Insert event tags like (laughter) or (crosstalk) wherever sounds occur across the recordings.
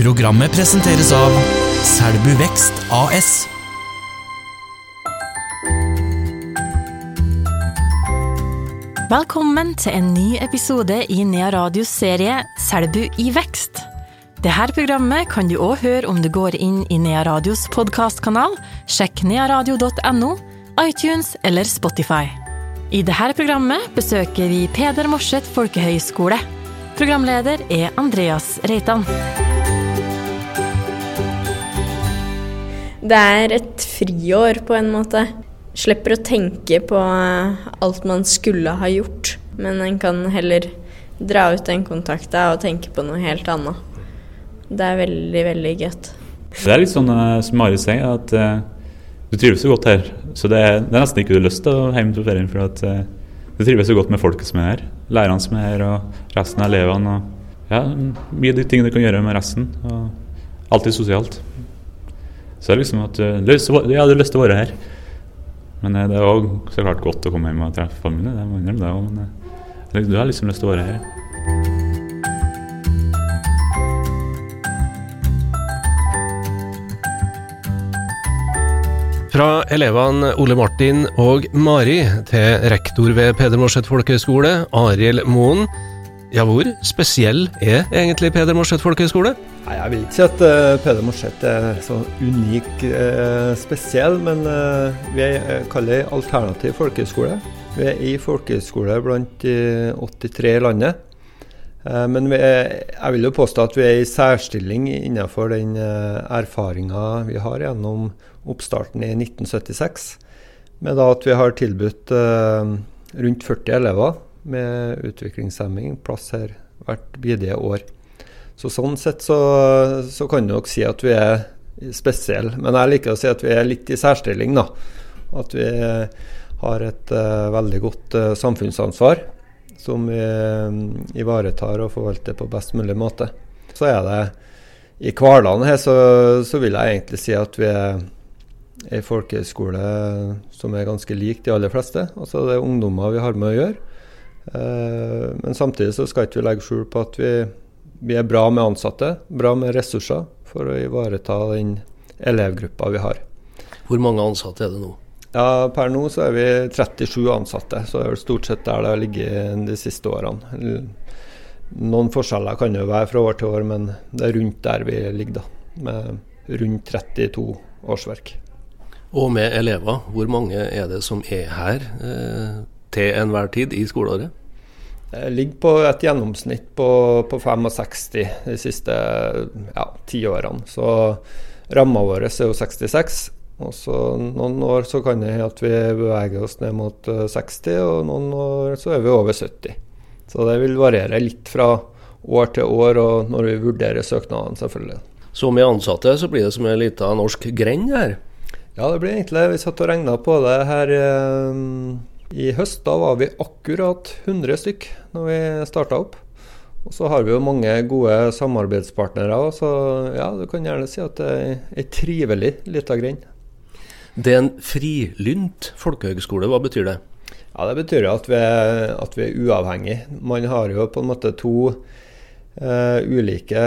Programmet presenteres av Selbu Vekst AS. Velkommen til en ny episode i Nea Radios serie Selbu i vekst. Dette programmet kan du òg høre om du går inn i Nea Radios podkastkanal, sjekk nearadio.no, iTunes eller Spotify. I dette programmet besøker vi Peder Morseth folkehøgskole. Programleder er Andreas Reitan. Det er et friår på en måte. Slipper å tenke på alt man skulle ha gjort, men en kan heller dra ut den kontakta og tenke på noe helt annet. Det er veldig, veldig godt. Det er litt sånn eh, som Mari sier, at uh, du trives så godt her. Så det er, det er nesten ikke du har lyst til å hjem til ferien, for at uh, du trives så godt med folket som er her. Lærerne som er her, og resten av elevene. Og ja, mye av de tingene du kan gjøre med resten. Og alltid sosialt. Så det er liksom at ja, du har lyst til å være her. Men eh, det er òg så klart godt å komme hjem og treffe familien. Det jeg innrømme det òg, men eh, du har liksom lyst til å være her. Fra elevene Ole Martin og Mari til rektor ved Peder Morseth folkehøgskole, Arild Moen. Ja, hvor spesiell er egentlig Peder Morseth folkehøgskole? Nei, Jeg vil ikke si at uh, Peder Morseth er så unik uh, spesiell, men uh, vi er, kaller det alternativ folkehøyskole. Vi er i folkehøyskole blant de 83 i landet. Men er, jeg vil jo påstå at vi er i særstilling innenfor den erfaringa vi har gjennom oppstarten i 1976. Med at vi har tilbudt rundt 40 elever med utviklingshemming plass her hvert bidige år. Så Sånn sett så, så kan du nok si at vi er spesielle. Men jeg liker å si at vi er litt i særstilling, da. At vi har et uh, veldig godt uh, samfunnsansvar som vi uh, ivaretar og forvalter på best mulig måte. Så er det i hverdagen her så, så vil jeg egentlig si at vi er ei folkehøyskole som er ganske lik de aller fleste. Altså det er ungdommer vi har med å gjøre. Uh, men samtidig så skal ikke vi legge skjul på at vi vi er bra med ansatte, bra med ressurser for å ivareta den elevgruppa vi har. Hvor mange ansatte er det nå? Ja, Per nå så er vi 37 ansatte, så det er stort sett der det har ligget de siste årene. Noen forskjeller kan jo være fra år til år, men det er rundt der vi ligger, da. Med rundt 32 årsverk. Og med elever, hvor mange er det som er her eh, til enhver tid i skoleåret? Det ligger på et gjennomsnitt på, på 65 de siste ja, ti årene. Så ramma vår er jo 66. Og så noen år så kan det at vi beveger oss ned mot 60, og noen år så er vi over 70. Så det vil variere litt fra år til år, og når vi vurderer søknadene, selvfølgelig. Så med ansatte så blir det som en liten norsk grend her? Ja, det blir egentlig Vi satt og regna på det her. Eh, i høst da var vi akkurat 100 stykk når vi starta opp. Og så har vi jo mange gode samarbeidspartnere, så ja, du kan gjerne si at det er ei trivelig lita grend. Det er en frilynt folkehøgskole, hva betyr det? Ja, Det betyr at vi er, at vi er uavhengige. Man har jo på en måte to eh, ulike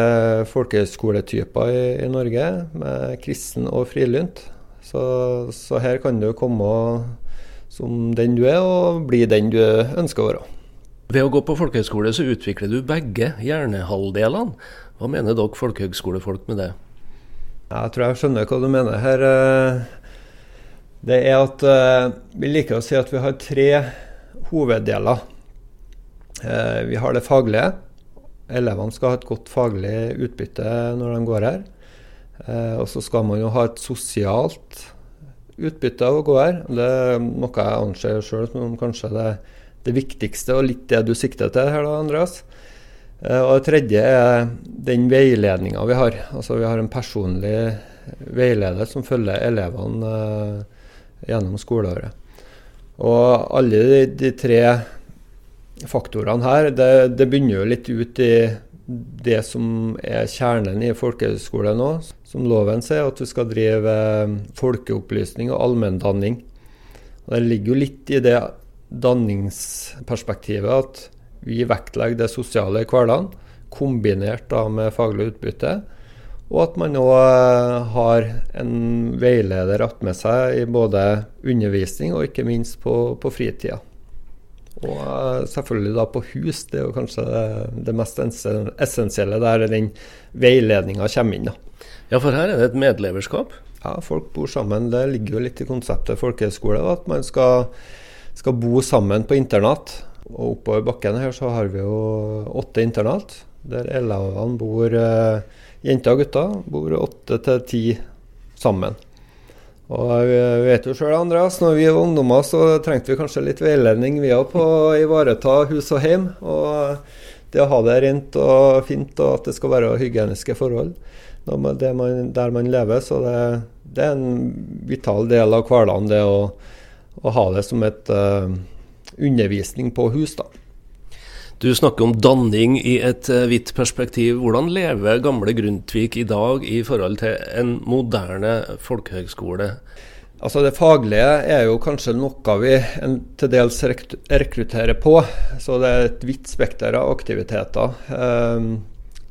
folkehøgskoletyper i, i, Norge, med kristen og frilynt. Så, så her kan du komme og som den du er, og bli den du ønsker å være. Ved å gå på folkehøgskole så utvikler du begge hjernehalvdelene. Hva mener dere folkehøgskolefolk med det? Jeg tror jeg skjønner hva du mener her. Det er at vi liker å si at vi har tre hoveddeler. Vi har det faglige. Elevene skal ha et godt faglig utbytte når de går her. Og så skal man jo ha et sosialt utbytte av å gå her. Det er noe jeg anser sjøl som kanskje det, det, viktigste, og litt det du sikter til her, da, Andreas. Og det tredje er den veiledninga vi har. Altså Vi har en personlig veileder som følger elevene gjennom skoleåret. Og alle de, de tre faktorene her, det, det begynner jo litt ut i det som er kjernen i folkehøyskole nå, som loven sier, at du skal drive eh, folkeopplysning og allmenndanning. Det ligger jo litt i det danningsperspektivet at vi vektlegger det sosiale i hverdagen, kombinert da med faglig utbytte. Og at man òg har en veileder attmed seg i både undervisning og ikke minst på, på fritida. Og selvfølgelig da på hus, det er jo kanskje det, mest essensielle der den veiledninga kommer inn. da. Ja, for her er det et medleverskap? Ja, folk bor sammen. Det ligger jo litt i konseptet folkehøyskole, at man skal, skal, bo sammen på internat. Og oppover bakken her så har vi jo åtte internat, der elevene bor, uh, jenter og gutter, bor åtte til ti sammen. Og vi vet jo sjøl, Andreas, når vi var ungdommer, så trengte vi kanskje litt veiledning vi òg på å ivareta hus og hjem. Og det å ha det rent og fint, og at det skal være hygieniske forhold man, der man lever. Så det, det, er en vital del av hverdagen, det å, å ha det som et uh, undervisning på hus. da. Du snakker om danning i et hvitt perspektiv. Hvordan lever gamle Grundtvig i dag i forhold til en moderne folkehøgskole? Altså Det faglige er jo kanskje noe vi til dels rekrutterer på. Så det er et vidt spekter av aktiviteter. Um,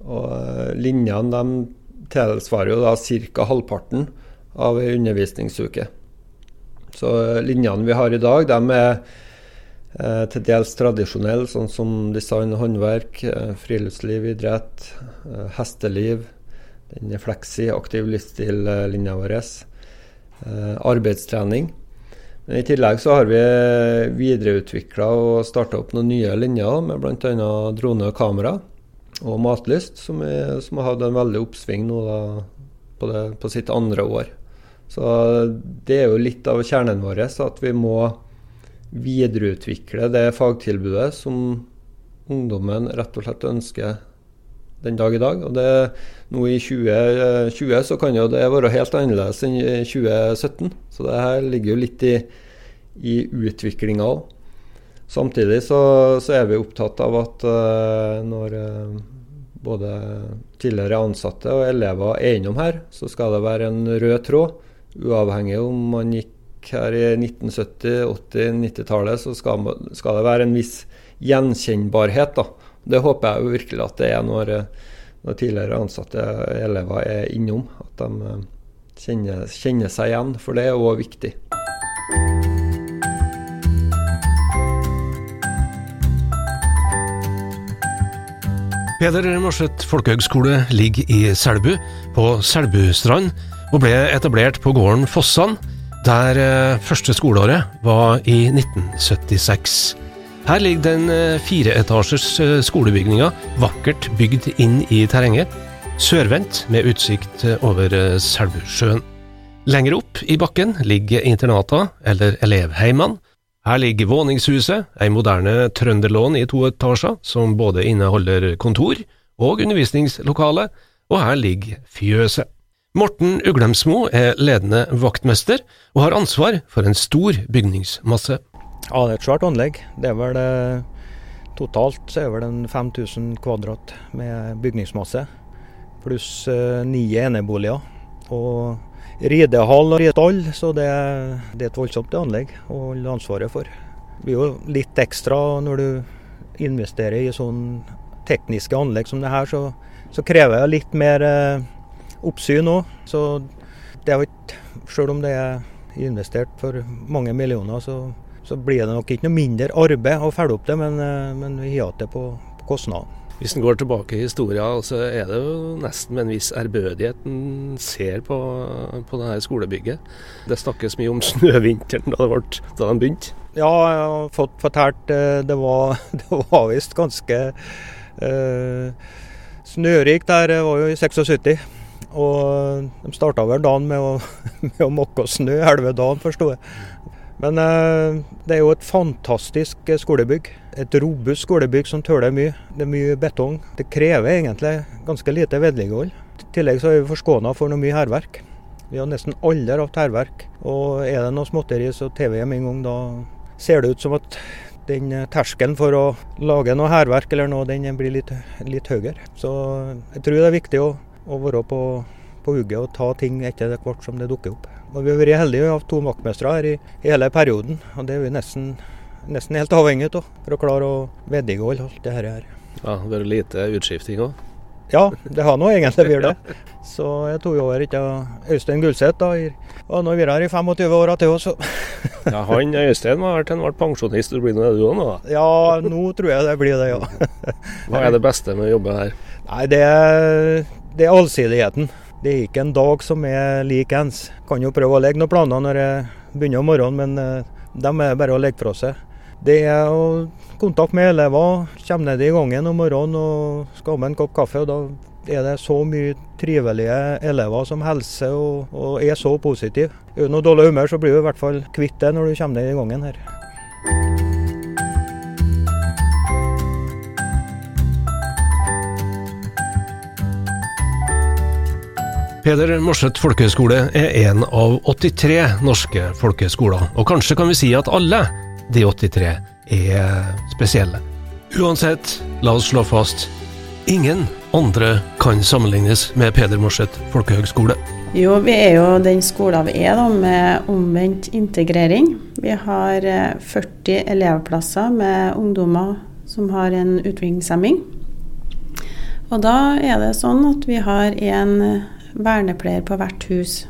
og eh, linjene de tilsvarer jo da ca. halvparten av ei undervisningsuke. Så linjene vi har i dag, de er Eh, til dels tradisjonell, sånn som design og håndverk, eh, friluftsliv, idrett, eh, hesteliv. Den er fleksi, aktiv livsstil-linja vår. Eh, arbeidstrening. Men I tillegg så har vi videreutvikla og starta opp noen nye linjer med bl.a. drone og kamera og Matlyst, som, er, som, har hatt en veldig oppsving nå da, på, det, på sitt andre år. Så det er jo litt av kjernen vår, at vi må videreutvikle det fagtilbudet som ungdommen rett og slett ønsker den dag i dag. Og det, nå i 2020 så kan jo det være helt annerledes enn i 2017. Så det her ligger jo litt i, i utviklinga òg. Samtidig så, så, er vi opptatt av at uh, når uh, både tidligere ansatte og elever er innom her, så skal det være en rød tråd. Uavhengig om man gikk her i 1970-, 80-, 90-tallet, så skal, skal, det være en viss gjenkjennbarhet. da. Det håper jeg jo virkelig at det er når, når tidligere ansatte elever er innom. At de eh, kjenner, kjenner seg igjen, for det er òg viktig. Peder Morseth folkehøgskole ligger i Selbu, på Selbustrand, og ble etablert på gården Fossan der eh, første skoleåret var i 1976. Her ligger den eh, fireetasjers eh, skolebygninga vakkert bygd inn i terrenget, sørvendt med utsikt over Selbusjøen. Lenger opp i bakken ligger internata, eller elevheimene. Her ligger våningshuset, ei moderne trønderlån i to etasjer, som både inneholder kontor og undervisningslokale, og her ligger fjøset. Morten Uglemsmo er ledende vaktmester, og har ansvar for en stor bygningsmasse. Ja, det er et svært anlegg. Det er vel eh, Totalt er det vel 5000 kvadrat med bygningsmasse. Pluss eh, ni eneboliger. Og ridehall og ridestall, så det, det, er et voldsomt anlegg å holde ansvaret for. Det blir jo litt ekstra når du investerer i sånn tekniske anlegg som det her, så, så krever det litt mer eh, oppsyn òg. Så det er ikke Selv om det er investert for mange millioner, så, så blir det nok ikke noe mindre arbeid å følge opp det, men, eh, men vi har det på, på kostnaden. Hvis en går tilbake i historien, så er det jo nesten med en viss ærbødighet en ser på, på det her skolebygget. Det snakkes mye om (laughs) snøvinteren da, det da den begynte. Ja, jeg har fått fortalt eh, det var, (laughs) det var visst ganske eh, snørikt der. Det var jo i 76. Og de starta vel dagen med å, (laughs) med å mokke snø halve dagen, forsto jeg. Men eh, det er jo et fantastisk skolebygg. Et robust skolebygg som tåler mye. Det er mye betong. Det krever egentlig ganske lite vedlikehold. I tillegg så er vi forskåna for noe mye hærverk. Vi har nesten aldri hatt hærverk. Og er det noe småtteri, så tar vi en gang. Da ser det ut som at den terskelen for å lage noe hærverk eller noe, den blir litt, litt høyere. Så jeg tror det er viktig å å være på, på hugget og ta ting etter hvert som det dukker opp. Og Vi har vært heldige og hatt to vaktmestere her i, i, hele perioden. og Det er vi nesten, nesten helt avhengig av for å klare å vedlikeholde alt det her. Ja, Det blir lite utskifting òg? Ja, det har nå egentlig (laughs) vært det. Så jeg tok over etter Øystein Gullseth. da. Og nå har vi vært her i 25 år til også. (laughs) ja, han Øystein var til han ble pensjonist. Du blir nå det du òg nå? Ja, nå tror jeg det blir det, ja. Hva er det beste med å jobbe her? Nei, det er, det er allsidigheten. Det er ikke en dag som er lik ens. Kan jo prøve å legge noen planer når jeg begynner om morgenen, men de er bare å legge fra seg. Det er å kontakt med elever. Kommer ned i gangen om morgenen og skal ha med en kopp kaffe. og da er det så mye trivelige elever som hilser og, og, er så positive. Er du noe dårlig humør, så blir du i hvert fall kvitt det når du kommer ned i gangen her. Peder Morseth folkehøgskole er en av 83 norske folkehøgskoler, og kanskje kan vi si at alle de 83 er spesielle. Uansett, la oss slå fast ingen andre kan sammenlignes med Peder Morseth folkehøgskole. Jo, vi er jo den skolen vi er da, med omvendt integrering. Vi har 40 eh, elevplasser med ungdommer som har en utviklingshemming. Og da er det sånn at vi har en vernepleier på hvert hus.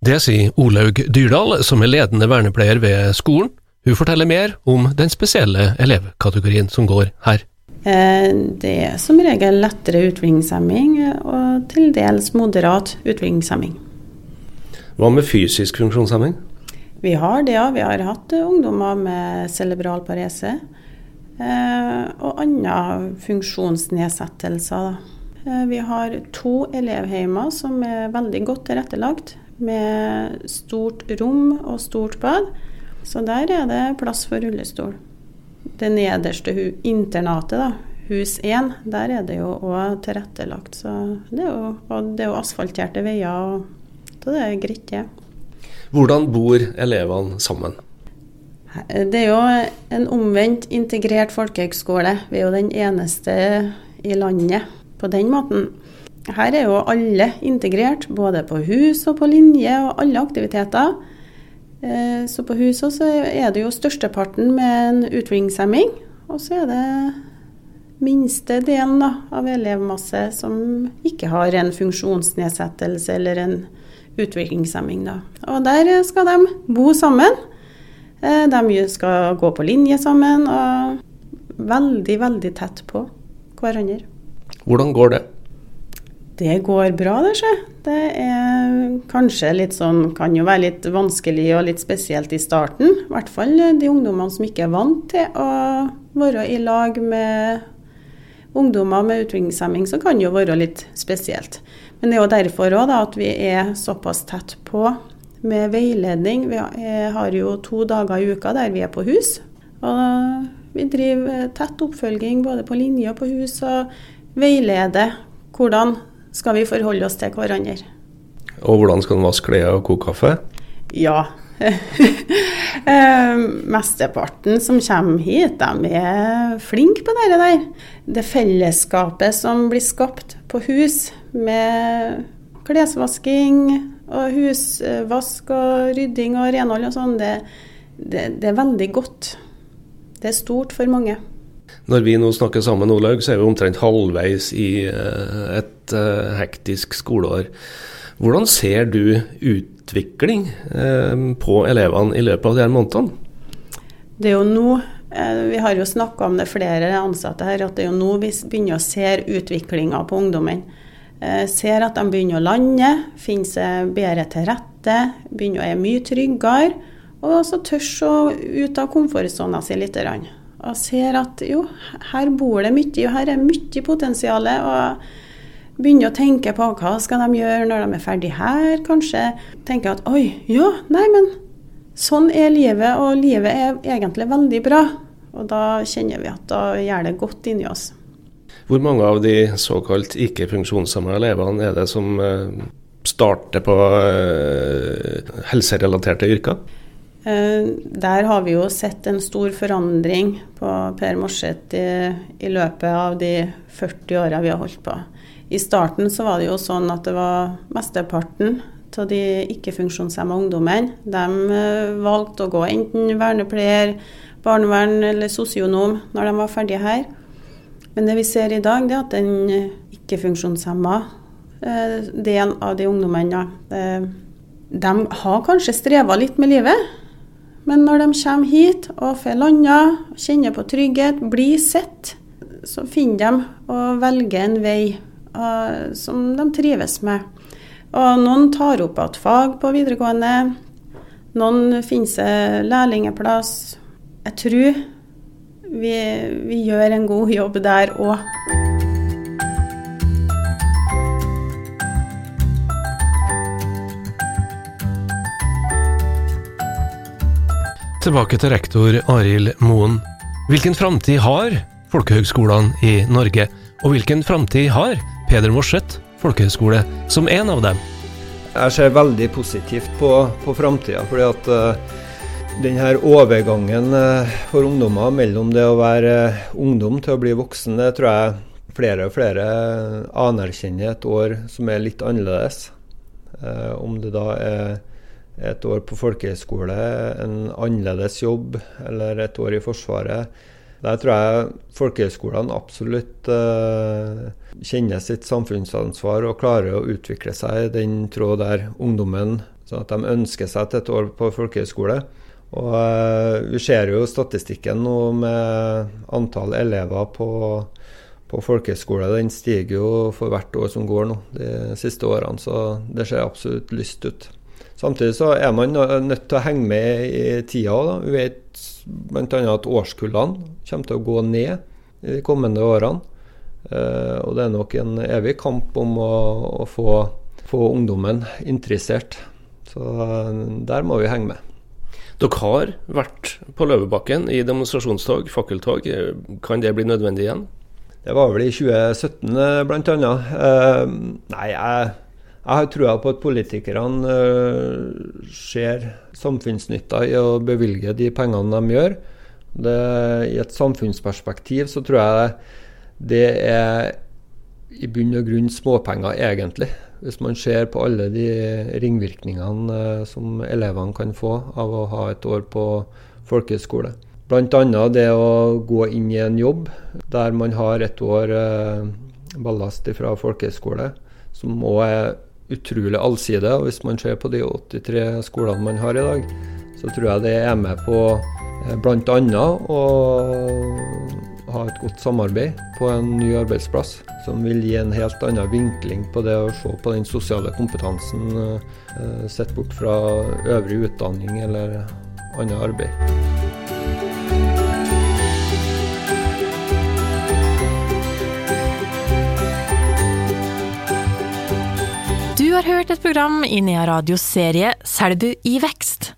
Det sier Olaug Dyrdal, som er ledende vernepleier ved skolen. Hun forteller mer om den spesielle elevkategorien som går her. Eh, det er som regel lettere utviklingshemming og til dels moderat utviklingshemming. Hva med fysisk funksjonshemming? Vi har det, ja. Vi har hatt ungdommer med cerebral parese eh, og andre funksjonsnedsettelser. Eh, vi har to elevheimer som er veldig godt tilrettelagt, med stort rom og stort bad. Så der er det plass for rullestol. Det nederste internatet, da, hus 1, der er det jo òg tilrettelagt. Så det er jo, og det er jo asfalterte veier, så det er greit, det. Hvordan bor elevene sammen? Det er jo en omvendt integrert folkehøgskole. Vi er jo den eneste i landet på den måten. Her er jo alle integrert, både på hus og på linje og alle aktiviteter. Eh, så på huset så er det jo størsteparten med en utviklingshemming. Og så er det minste delen da, av elevmasse som ikke har en funksjonsnedsettelse eller en utviklingshemming. Da. Og der skal de bo sammen. Eh, de skal gå på linje sammen og veldig, veldig tett på hverandre. Hvordan går det? Det går bra, det, sjø. Det er kanskje litt sånn Kan jo være litt vanskelig og litt spesielt i starten. I hvert fall de ungdommene som ikke er vant til å være i lag med ungdommer med utviklingshemming, så kan jo være litt spesielt. Men det er jo derfor òg at vi er såpass tett på med veiledning. Vi har jo to dager i uka der vi er på hus. Og vi driver tett oppfølging både på linje og på hus. og veilede hvordan skal vi forholde oss til hverandre. Og hvordan skal en vaske klær og koke kaffe? Ja. (laughs) Eh, mesteparten som kommer hit, de er flinke på det der. Det fellesskapet som blir skapt på hus, med klesvasking og husvask og rydding og renhold og sånn, det, det, det er veldig godt. Det er stort for mange. Når vi nå snakker sammen, Olaug, så er vi omtrent halvveis i eh, et eh, hektisk skoleår. Hvordan ser du utvikling eh, på elevene i løpet av de her månedene? Det er jo nå, Vi har jo snakka om det flere ansatte her, at det er jo nå vi begynner å se utviklinga på ungdommen. Ser at de begynner å lande, finner seg bedre til rette, begynner å være mye tryggere. Og så tør å ut av komfortsona si litt og ser at jo, her bor det mye, og her er mye potensial. Og begynner å tenke på hva skal de gjøre når de er ferdig her, kanskje. Tenker at oi, ja, nei, men sånn er livet, og livet er egentlig veldig bra. Og da kjenner vi at da gjør det godt inni oss. Hvor mange av de såkalt ikke funksjonshemmede elevene er det som eh, starter på eh, helserelaterte yrker? Eh, der har vi jo sett en stor forandring på Per Morseth i, i, løpet av de 40 åra vi har holdt på. I starten så var det jo sånn at det var mesteparten av de ikke-funksjonshemma ungdommene. De eh, valgte å gå enten vernepleier, barnevern eller sosionom når de var ferdige her. Men det vi ser i dag, det er at den ikke-funksjonshemma delen del av de ungdommene. Eh, de har kanskje streva litt med livet, men når de kommer hit og får landa, kjenner på trygghet, blir sett, så finner de og velger en vei uh, som de trives med. Og noen tar opp igjen fag på videregående. Noen finner seg lærlingeplass. Jeg tror vi, vi gjør en god jobb der òg. Tilbake til rektor Arild Moen. Hvilken framtid har folkehøgskolene i Norge, og hvilken framtid har Peder Morseth folkehøgskole som en av dem? Jeg ser veldig positivt på, på framtida, fordi at uh, denne overgangen uh, for ungdommer mellom det å være uh, ungdom til å bli voksen, det tror jeg flere og flere anerkjenner et år som er litt annerledes. om det da er et år på folkehøyskole, en annerledes jobb eller et år i Forsvaret. Der tror jeg folkehøyskolene absolutt uh, kjenner sitt samfunnsansvar og klarer å utvikle seg i den tråd der ungdommen sånn at de ønsker seg til et år på folkehøyskole. Og uh, Vi ser jo statistikken nå med antall elever på, på folkehøyskole. Den stiger jo for hvert år som går nå, de siste årene. Så det ser absolutt lyst ut. Samtidig så er man nødt til å henge med i tida. Da. Vi vet bl.a. at årskullene kommer til å gå ned i de kommende årene. Eh, og det er nok en evig kamp om å, å få, få, ungdommen interessert. Så eh, der må vi henge med. Dere har vært på Løvebakken i demonstrasjonstog, fakkeltog. Kan det bli nødvendig igjen? Det var vel i 2017 bl.a. Eh, nei, jeg jeg har trua på at politikerne uh, ser samfunnsnytta i å bevilge de pengene de gjør. Det, I et samfunnsperspektiv så tror jeg det er i bunn og grunn småpenger, egentlig. Hvis man ser på alle de ringvirkningene uh, som elevene kan få av å ha et år på folkehøyskole. Bl.a. det å gå inn i en jobb der man har et år uh, ballast fra folkehøyskole, som òg er utrolig allsidig. Og hvis man ser på de 83 skolene man har i dag, så tror jeg det er med på eh, bl.a. å ha et godt samarbeid på en ny arbeidsplass, som vil gi en helt annen vinkling på det å se på den sosiale kompetansen eh, sett bort fra øvrig utdanning eller annet arbeid. Har hørt et program i Nea Radios serie Selbu i vekst.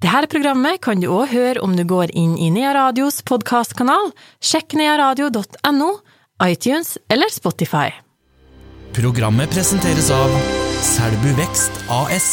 Dette programmet kan du òg høre om du går inn i Nea Radios podkastkanal, sjekk nearadio.no, iTunes eller Spotify. Programmet presenteres av Selbu Vekst AS.